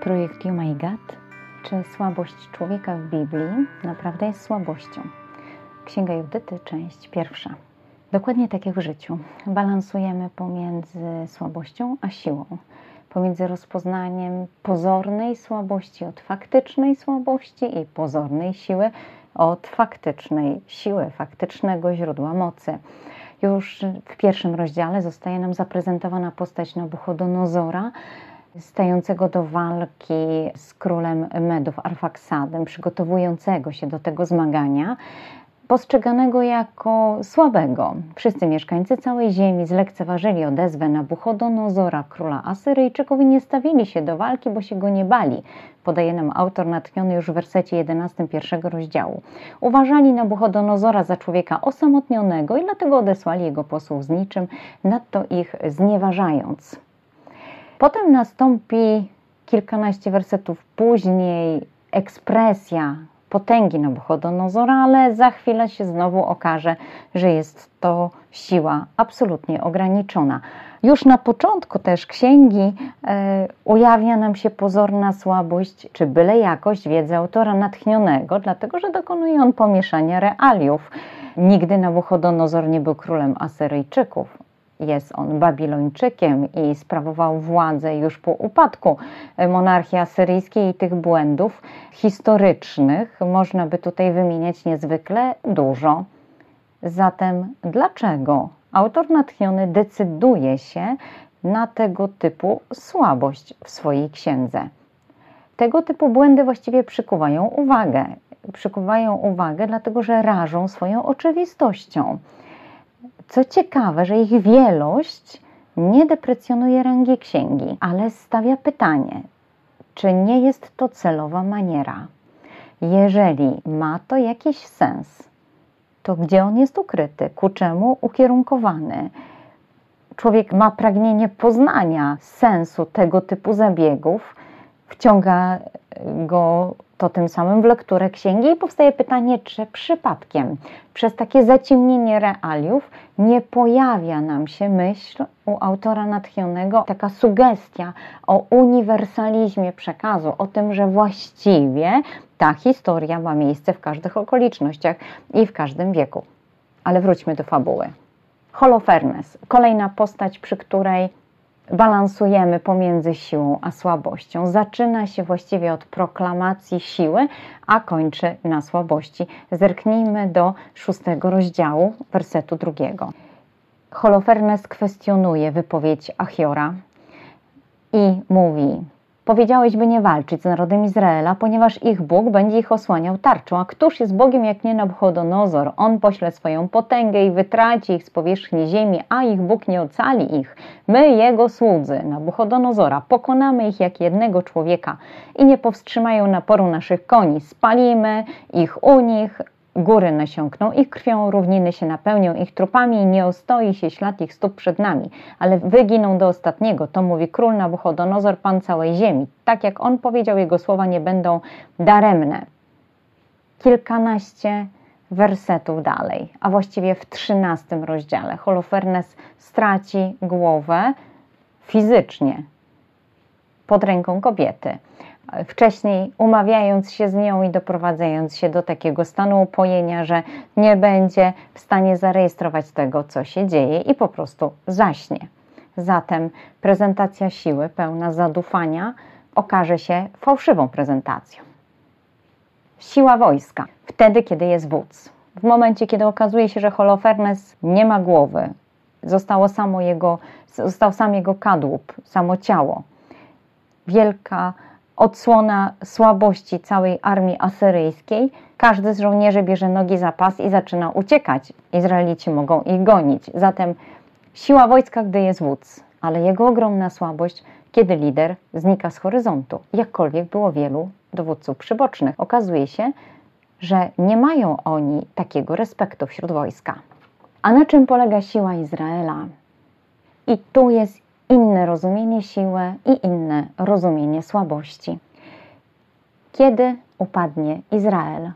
Projekt You My God. Czy słabość człowieka w Biblii naprawdę jest słabością? Księga Judyty, część pierwsza. Dokładnie tak jak w życiu. Balansujemy pomiędzy słabością a siłą. Pomiędzy rozpoznaniem pozornej słabości od faktycznej słabości i pozornej siły od faktycznej siły, faktycznego źródła mocy. Już w pierwszym rozdziale zostaje nam zaprezentowana postać Nabuchodonozora, stającego do walki z królem Medów, Arfaksadem, przygotowującego się do tego zmagania, postrzeganego jako słabego. Wszyscy mieszkańcy całej ziemi zlekceważyli odezwę Nabuchodonozora, króla Asyryjczyków i nie stawili się do walki, bo się go nie bali. Podaje nam autor natchniony już w wersecie 11 pierwszego rozdziału. Uważali Nabuchodonozora za człowieka osamotnionego i dlatego odesłali jego posłów z niczym, nadto ich znieważając. Potem nastąpi kilkanaście wersetów później ekspresja potęgi Nabuchodonozora, ale za chwilę się znowu okaże, że jest to siła absolutnie ograniczona. Już na początku też księgi e, ujawnia nam się pozorna słabość czy byle jakość wiedzy autora natchnionego, dlatego że dokonuje on pomieszania realiów. Nigdy Nabuchodonozor nie był królem Asyryjczyków. Jest on Babilończykiem i sprawował władzę już po upadku monarchii asyryjskiej i tych błędów historycznych można by tutaj wymieniać niezwykle dużo. Zatem dlaczego autor natchniony decyduje się na tego typu słabość w swojej księdze? Tego typu błędy właściwie przykuwają uwagę. Przykuwają uwagę, dlatego że rażą swoją oczywistością. Co ciekawe, że ich wielość nie deprecjonuje rangi księgi, ale stawia pytanie, czy nie jest to celowa maniera. Jeżeli ma to jakiś sens, to gdzie on jest ukryty, ku czemu ukierunkowany? Człowiek ma pragnienie poznania sensu tego typu zabiegów, wciąga go to tym samym w lekturę księgi powstaje pytanie, czy przypadkiem przez takie zaciemnienie realiów nie pojawia nam się myśl u autora natchnionego, taka sugestia o uniwersalizmie przekazu, o tym, że właściwie ta historia ma miejsce w każdych okolicznościach i w każdym wieku. Ale wróćmy do fabuły. Holofernes, kolejna postać, przy której balansujemy pomiędzy siłą a słabością. Zaczyna się właściwie od proklamacji siły, a kończy na słabości. Zerknijmy do szóstego rozdziału, wersetu drugiego. Holofernes kwestionuje wypowiedź Achiora i mówi: Powiedziałeś, by nie walczyć z narodem Izraela, ponieważ ich Bóg będzie ich osłaniał tarczą. A któż jest Bogiem, jak nie Nabuchodonozor? On pośle swoją potęgę i wytraci ich z powierzchni ziemi, a ich Bóg nie ocali ich. My, Jego słudzy, Nabuchodonozora, pokonamy ich jak jednego człowieka i nie powstrzymają naporu naszych koni. Spalimy ich u nich, Góry nasiąkną, ich krwią równiny się napełnią, ich trupami i nie ostoi się ślad ich stóp przed nami, ale wyginą do ostatniego. To mówi król Nabuchodonozor, pan całej ziemi. Tak jak on powiedział, jego słowa nie będą daremne. Kilkanaście wersetów dalej, a właściwie w trzynastym rozdziale Holofernes straci głowę fizycznie pod ręką kobiety wcześniej umawiając się z nią i doprowadzając się do takiego stanu upojenia, że nie będzie w stanie zarejestrować tego, co się dzieje i po prostu zaśnie. Zatem prezentacja siły pełna zadufania okaże się fałszywą prezentacją. Siła wojska. Wtedy, kiedy jest wódz. W momencie, kiedy okazuje się, że Holofernes nie ma głowy, zostało samo jego, został sam jego kadłub, samo ciało. Wielka odsłona słabości całej armii asyryjskiej. Każdy z żołnierzy bierze nogi za pas i zaczyna uciekać. Izraelici mogą ich gonić. Zatem siła wojska, gdy jest wódz, ale jego ogromna słabość, kiedy lider znika z horyzontu. Jakkolwiek było wielu dowódców przybocznych. Okazuje się, że nie mają oni takiego respektu wśród wojska. A na czym polega siła Izraela? I tu jest inne rozumienie siły i inne rozumienie słabości. Kiedy upadnie Izrael?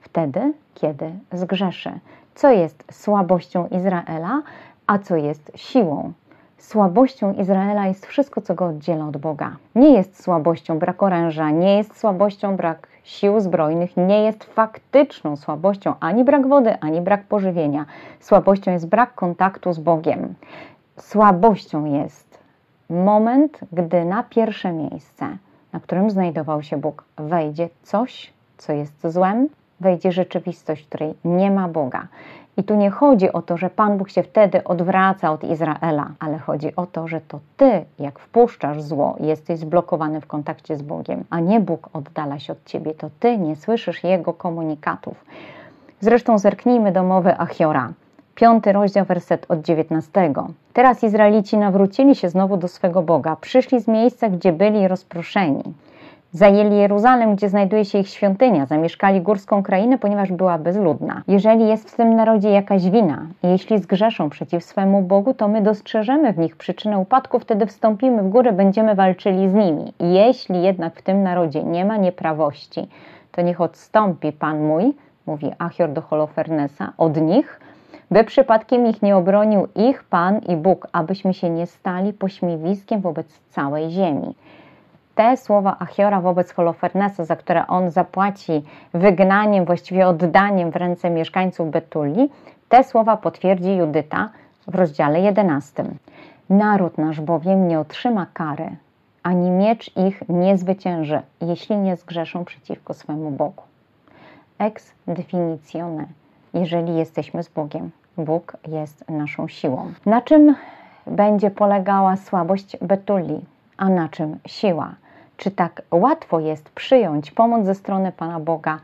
Wtedy, kiedy zgrzeszy. Co jest słabością Izraela, a co jest siłą? Słabością Izraela jest wszystko, co go oddziela od Boga. Nie jest słabością brak oręża, nie jest słabością brak sił zbrojnych, nie jest faktyczną słabością ani brak wody, ani brak pożywienia. Słabością jest brak kontaktu z Bogiem. Słabością jest moment, gdy na pierwsze miejsce, na którym znajdował się Bóg, wejdzie coś, co jest złem, wejdzie rzeczywistość, w której nie ma Boga. I tu nie chodzi o to, że Pan Bóg się wtedy odwraca od Izraela, ale chodzi o to, że to Ty, jak wpuszczasz zło, jesteś zblokowany w kontakcie z Bogiem, a nie Bóg oddala się od Ciebie, to Ty nie słyszysz Jego komunikatów. Zresztą zerknijmy do mowy Achiora. Piąty rozdział, werset od 19. Teraz Izraelici nawrócili się znowu do swego Boga, przyszli z miejsca, gdzie byli rozproszeni. Zajęli Jeruzalem, gdzie znajduje się ich świątynia, zamieszkali górską krainę, ponieważ była bezludna. Jeżeli jest w tym narodzie jakaś wina, jeśli zgrzeszą przeciw swemu Bogu, to my dostrzeżemy w nich przyczynę upadku, wtedy wstąpimy w górę, będziemy walczyli z nimi. Jeśli jednak w tym narodzie nie ma nieprawości, to niech odstąpi Pan mój, mówi Achior do Holofernesa, od nich, by przypadkiem ich nie obronił ich Pan i Bóg, abyśmy się nie stali pośmiewiskiem wobec całej ziemi te słowa Achiora wobec Holofernesa, za które on zapłaci wygnaniem, właściwie oddaniem w ręce mieszkańców Betuli, te słowa potwierdzi Judyta w rozdziale 11. Naród nasz bowiem nie otrzyma kary, ani miecz ich nie zwycięży, jeśli nie zgrzeszą przeciwko swemu Bogu. Ex definitione, jeżeli jesteśmy z Bogiem. Bóg jest naszą siłą. Na czym będzie polegała słabość Betuli, a na czym siła? czy tak łatwo jest przyjąć pomoc ze strony Pana Boga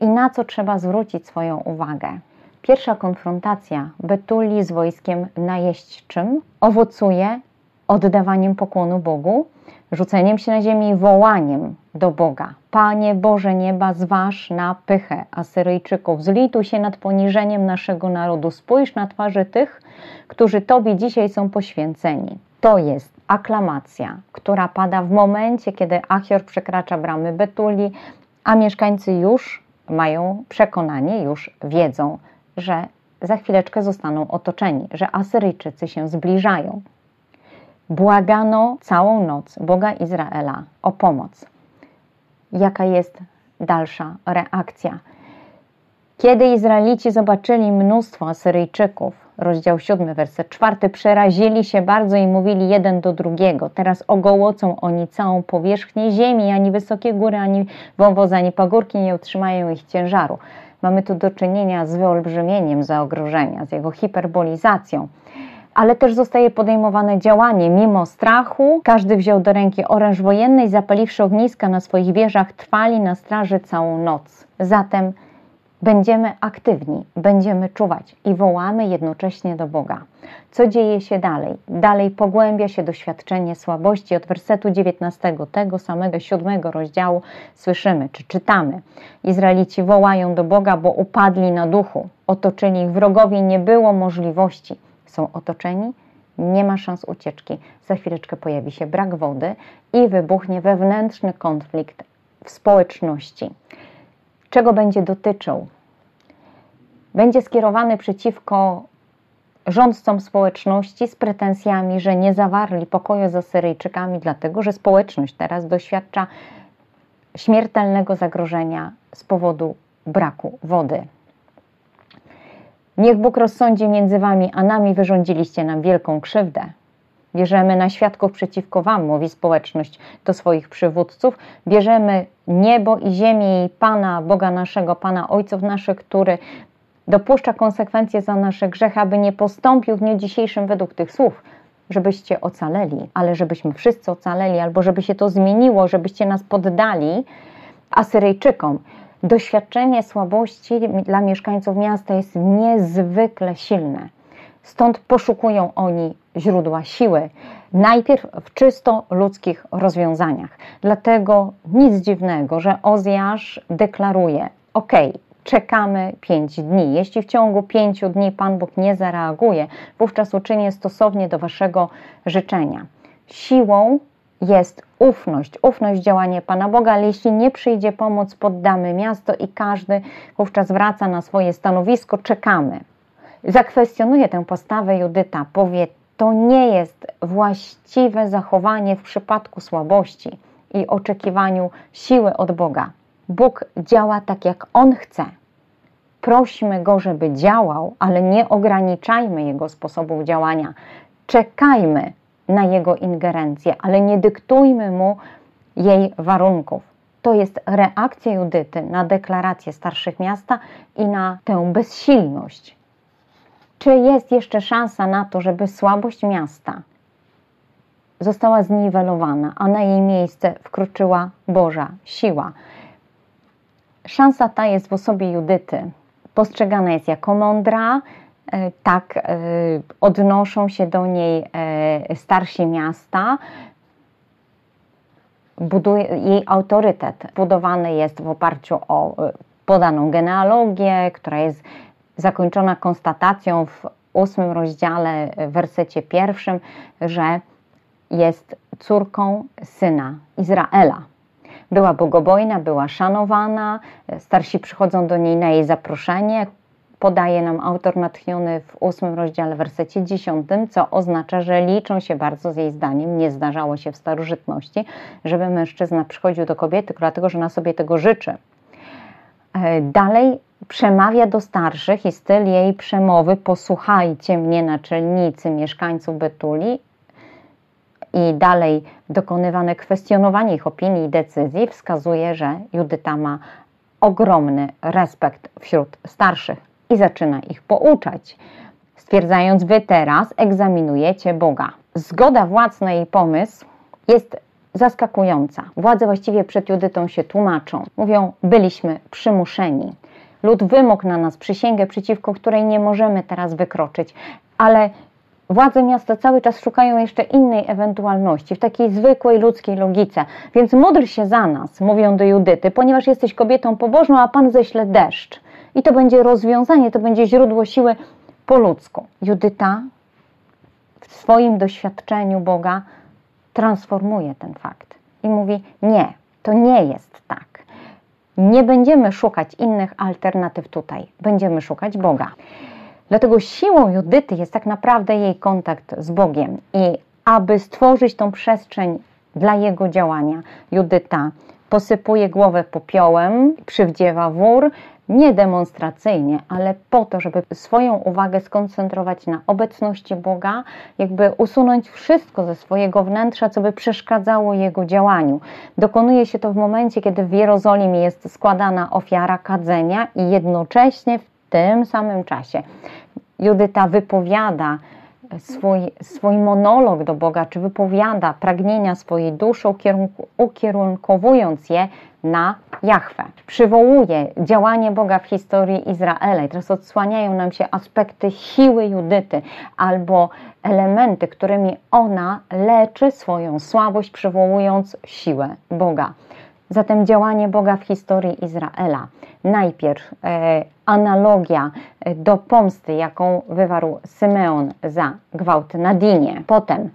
i na co trzeba zwrócić swoją uwagę. Pierwsza konfrontacja Betuli z wojskiem najeźdźczym owocuje oddawaniem pokłonu Bogu, rzuceniem się na ziemię i wołaniem do Boga. Panie Boże nieba, zważ na pychę Asyryjczyków, zlituj się nad poniżeniem naszego narodu, spójrz na twarze tych, którzy Tobie dzisiaj są poświęceni. To jest aklamacja, która pada w momencie, kiedy Achior przekracza bramy Betuli, a mieszkańcy już mają przekonanie, już wiedzą, że za chwileczkę zostaną otoczeni, że Asyryjczycy się zbliżają. Błagano całą noc Boga Izraela o pomoc. Jaka jest dalsza reakcja? Kiedy Izraelici zobaczyli mnóstwo Asyryjczyków, rozdział 7, werset 4, przerazili się bardzo i mówili jeden do drugiego. Teraz ogołocą oni całą powierzchnię ziemi, ani wysokie góry, ani wąwozy, ani pagórki nie utrzymają ich ciężaru. Mamy tu do czynienia z wyolbrzymieniem zagrożenia, z jego hiperbolizacją ale też zostaje podejmowane działanie. Mimo strachu, każdy wziął do ręki oręż wojenny i zapaliwszy ogniska na swoich wieżach, trwali na straży całą noc. Zatem Będziemy aktywni, będziemy czuwać i wołamy jednocześnie do Boga. Co dzieje się dalej? Dalej pogłębia się doświadczenie słabości. Od wersetu 19 tego samego siódmego rozdziału słyszymy, czy czytamy. Izraelici wołają do Boga, bo upadli na duchu. Otoczyli ich wrogowie, nie było możliwości. Są otoczeni, nie ma szans ucieczki. Za chwileczkę pojawi się brak wody i wybuchnie wewnętrzny konflikt w społeczności czego będzie dotyczył. Będzie skierowany przeciwko rządcom społeczności z pretensjami, że nie zawarli pokoju z Asyryjczykami, dlatego że społeczność teraz doświadcza śmiertelnego zagrożenia z powodu braku wody. Niech Bóg rozsądzi między wami, a nami wyrządziliście nam wielką krzywdę. Bierzemy na świadków przeciwko Wam, mówi społeczność do swoich przywódców. Bierzemy niebo i ziemię i Pana, Boga naszego, Pana Ojców naszych, który dopuszcza konsekwencje za nasze grzechy, aby nie postąpił w dniu dzisiejszym według tych słów, żebyście ocaleli, ale żebyśmy wszyscy ocaleli, albo żeby się to zmieniło, żebyście nas poddali Asyryjczykom. Doświadczenie słabości dla mieszkańców miasta jest niezwykle silne. Stąd poszukują oni źródła siły. Najpierw w czysto ludzkich rozwiązaniach. Dlatego nic dziwnego, że Ozjasz deklaruje: OK, czekamy pięć dni. Jeśli w ciągu pięciu dni Pan Bóg nie zareaguje, wówczas uczynię stosownie do Waszego życzenia. Siłą jest ufność, ufność działanie Pana Boga, ale jeśli nie przyjdzie pomoc, poddamy miasto i każdy wówczas wraca na swoje stanowisko, czekamy. Zakwestionuje tę postawę Judyta, powie To nie jest właściwe zachowanie w przypadku słabości i oczekiwaniu siły od Boga. Bóg działa tak, jak On chce. Prośmy Go, żeby działał, ale nie ograniczajmy Jego sposobów działania. Czekajmy na Jego ingerencję, ale nie dyktujmy Mu jej warunków. To jest reakcja Judyty na deklarację starszych miasta i na tę bezsilność. Czy jest jeszcze szansa na to, żeby słabość miasta została zniwelowana, a na jej miejsce wkroczyła Boża siła? Szansa ta jest w osobie Judyty. Postrzegana jest jako mądra, tak e, odnoszą się do niej e, starsi miasta, buduje, jej autorytet budowany jest w oparciu o podaną genealogię, która jest zakończona konstatacją w ósmym rozdziale, wersecie pierwszym, że jest córką syna Izraela. Była bogobojna, była szanowana, starsi przychodzą do niej na jej zaproszenie, podaje nam autor natchniony w ósmym rozdziale, wersecie dziesiątym, co oznacza, że liczą się bardzo z jej zdaniem. Nie zdarzało się w starożytności, żeby mężczyzna przychodził do kobiety, dlatego że ona sobie tego życzy. E, dalej przemawia do starszych i styl jej przemowy posłuchajcie mnie naczelnicy mieszkańców Betuli i dalej dokonywane kwestionowanie ich opinii i decyzji wskazuje, że Judyta ma ogromny respekt wśród starszych i zaczyna ich pouczać, stwierdzając: Wy teraz egzaminujecie Boga. Zgoda władz na jej pomysł jest zaskakująca. Władze właściwie przed Judytą się tłumaczą. Mówią: Byliśmy przymuszeni. Lud wymógł na nas przysięgę, przeciwko której nie możemy teraz wykroczyć, ale Władze miasta cały czas szukają jeszcze innej ewentualności, w takiej zwykłej ludzkiej logice. Więc módl się za nas, mówią do Judyty, ponieważ jesteś kobietą pobożną, a Pan ześle deszcz. I to będzie rozwiązanie, to będzie źródło siły po ludzku. Judyta w swoim doświadczeniu Boga transformuje ten fakt i mówi: Nie, to nie jest tak. Nie będziemy szukać innych alternatyw tutaj, będziemy szukać Boga. Dlatego siłą Judyty jest tak naprawdę jej kontakt z Bogiem. I aby stworzyć tą przestrzeń dla jego działania, Judyta posypuje głowę popiołem, przywdziewa wór, nie demonstracyjnie, ale po to, żeby swoją uwagę skoncentrować na obecności Boga, jakby usunąć wszystko ze swojego wnętrza, co by przeszkadzało Jego działaniu. Dokonuje się to w momencie, kiedy w Jerozolimie jest składana ofiara kadzenia i jednocześnie w tym samym czasie Judyta wypowiada swój, swój monolog do Boga, czy wypowiada pragnienia swojej duszy, ukierunkowując je na Jahwe. Przywołuje działanie Boga w historii Izraela. I teraz odsłaniają nam się aspekty siły Judyty albo elementy, którymi ona leczy swoją słabość, przywołując siłę Boga. Zatem działanie Boga w historii Izraela. Najpierw e, analogia e, do pomsty, jaką wywarł Symeon za gwałt na Dinie. Potem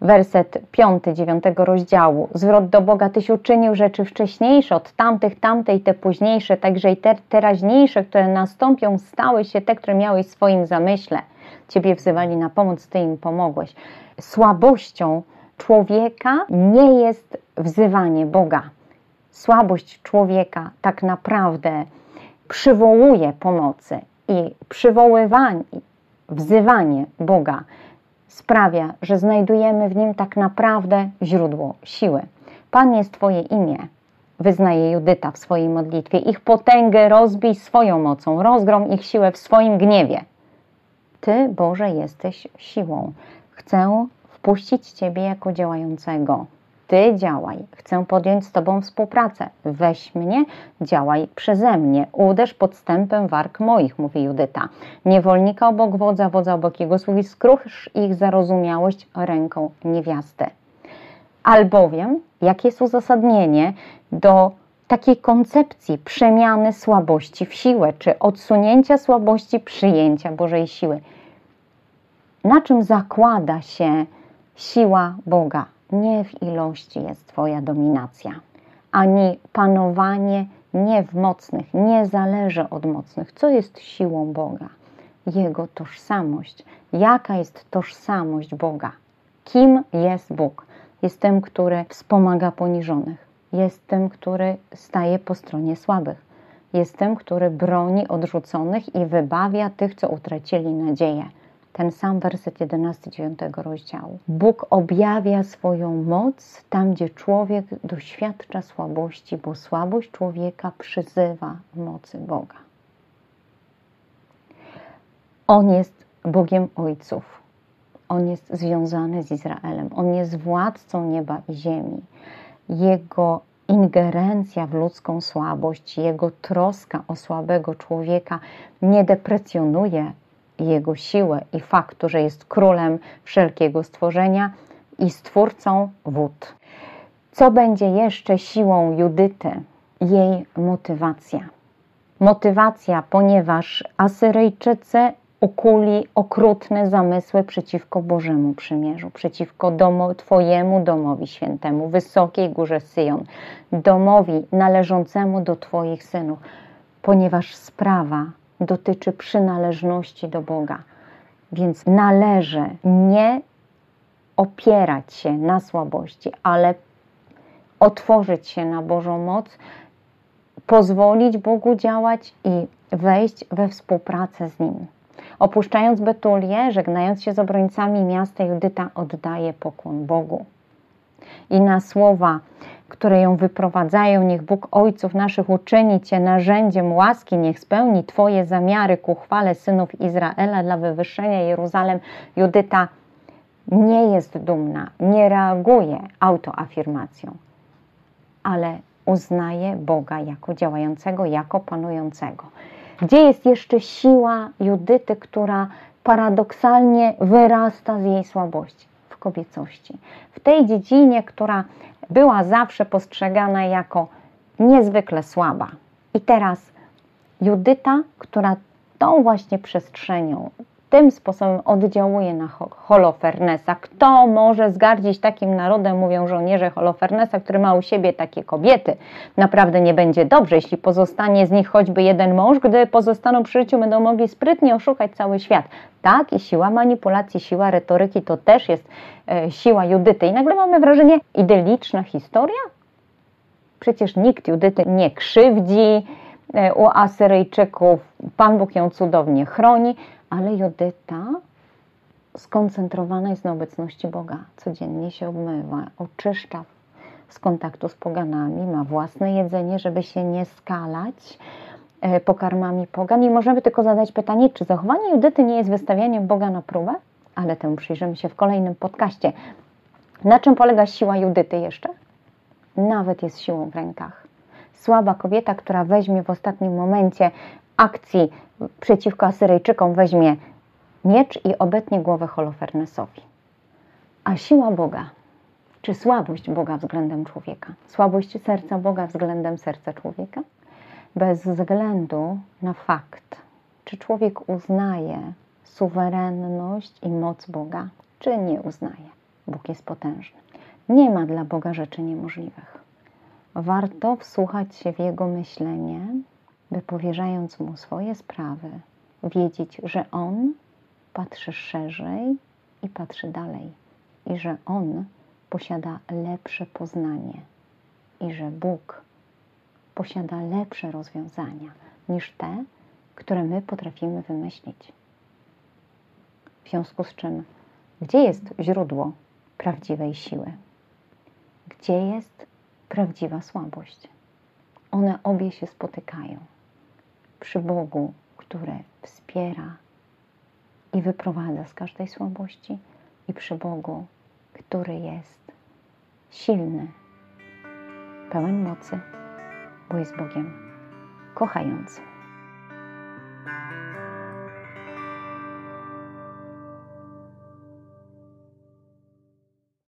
werset 5, 9 rozdziału. Zwrot do Boga, Tyś uczynił rzeczy wcześniejsze od tamtych, tamte i te późniejsze, także i te teraźniejsze, które nastąpią, stały się te, które miałeś w swoim zamyśle. Ciebie wzywali na pomoc, Ty im pomogłeś. Słabością człowieka nie jest wzywanie Boga słabość człowieka tak naprawdę przywołuje pomocy i przywoływanie, wzywanie Boga sprawia, że znajdujemy w nim tak naprawdę źródło siły. Pan jest Twoje imię, wyznaje Judyta w swojej modlitwie. Ich potęgę rozbij swoją mocą, rozgrom ich siłę w swoim gniewie. Ty, Boże, jesteś siłą. Chcę wpuścić Ciebie jako działającego. Ty działaj, chcę podjąć z Tobą współpracę. Weź mnie, działaj przeze mnie. Uderz podstępem warg moich, mówi Judyta. Niewolnika obok wodza, wodza obok jego sługi, skrusz ich zarozumiałość ręką niewiasty. Albowiem, jakie jest uzasadnienie do takiej koncepcji przemiany słabości w siłę, czy odsunięcia słabości, przyjęcia Bożej siły? Na czym zakłada się siła Boga? Nie w ilości jest Twoja dominacja, ani panowanie nie w mocnych, nie zależy od mocnych. Co jest siłą Boga? Jego tożsamość. Jaka jest tożsamość Boga? Kim jest Bóg? Jest tym, który wspomaga poniżonych. Jest tym, który staje po stronie słabych. Jest tym, który broni odrzuconych i wybawia tych, co utracili nadzieję. Ten sam werset 11 9 rozdziału. Bóg objawia swoją moc tam, gdzie człowiek doświadcza słabości, bo słabość człowieka przyzywa mocy Boga. On jest Bogiem Ojców. On jest związany z Izraelem. On jest władcą nieba i ziemi. Jego ingerencja w ludzką słabość, jego troska o słabego człowieka nie deprecjonuje jego siłę i faktu, że jest królem wszelkiego stworzenia i stwórcą wód. Co będzie jeszcze siłą Judyty? Jej motywacja. Motywacja, ponieważ Asyryjczycy ukuli okrutne zamysły przeciwko Bożemu Przymierzu, przeciwko domu, Twojemu domowi świętemu, wysokiej górze Syjon, domowi należącemu do Twoich synów, ponieważ sprawa dotyczy przynależności do Boga. Więc należy nie opierać się na słabości, ale otworzyć się na Bożą moc, pozwolić Bogu działać i wejść we współpracę z Nim. Opuszczając Betulię, żegnając się z obrońcami miasta, Judyta oddaje pokłon Bogu. I na słowa, które ją wyprowadzają, niech Bóg Ojców naszych uczyni Cię narzędziem łaski, niech spełni Twoje zamiary ku chwale synów Izraela dla wywyższenia Jeruzalem. Judyta nie jest dumna, nie reaguje autoafirmacją, ale uznaje Boga jako działającego, jako panującego. Gdzie jest jeszcze siła Judyty, która paradoksalnie wyrasta z jej słabości? Kobiecości. W tej dziedzinie, która była zawsze postrzegana jako niezwykle słaba. I teraz Judyta, która tą właśnie przestrzenią, tym sposobem oddziałuje na Holofernesa. Kto może zgardzić takim narodem, mówią żołnierze Holofernesa, który ma u siebie takie kobiety. Naprawdę nie będzie dobrze, jeśli pozostanie z nich choćby jeden mąż, gdy pozostaną przy życiu, będą mogli sprytnie oszukać cały świat. Tak, i siła manipulacji, siła retoryki to też jest e, siła Judyty. I nagle mamy wrażenie, idyliczna historia? Przecież nikt Judyty nie krzywdzi, e, u Asyryjczyków Pan Bóg ją cudownie chroni, ale Judyta skoncentrowana jest na obecności Boga. Codziennie się obmywa, oczyszcza z kontaktu z poganami, ma własne jedzenie, żeby się nie skalać e, pokarmami pogan. I możemy tylko zadać pytanie, czy zachowanie Judyty nie jest wystawianiem Boga na próbę? Ale temu przyjrzymy się w kolejnym podcaście. Na czym polega siła Judyty jeszcze? Nawet jest siłą w rękach. Słaba kobieta, która weźmie w ostatnim momencie akcji przeciwko Asyryjczykom weźmie miecz i obetnie głowę Holofernesowi. A siła Boga, czy słabość Boga względem człowieka? Słabość serca Boga względem serca człowieka? Bez względu na fakt, czy człowiek uznaje suwerenność i moc Boga, czy nie uznaje. Bóg jest potężny. Nie ma dla Boga rzeczy niemożliwych. Warto wsłuchać się w Jego myślenie, by powierzając Mu swoje sprawy, wiedzieć, że On patrzy szerzej i patrzy dalej, i że On posiada lepsze poznanie, i że Bóg posiada lepsze rozwiązania niż te, które my potrafimy wymyślić. W związku z czym, gdzie jest źródło prawdziwej siły? Gdzie jest prawdziwa słabość? One obie się spotykają przy Bogu, który wspiera i wyprowadza z każdej słabości, i przy Bogu, który jest silny, pełen mocy, bo jest Bogiem kochającym.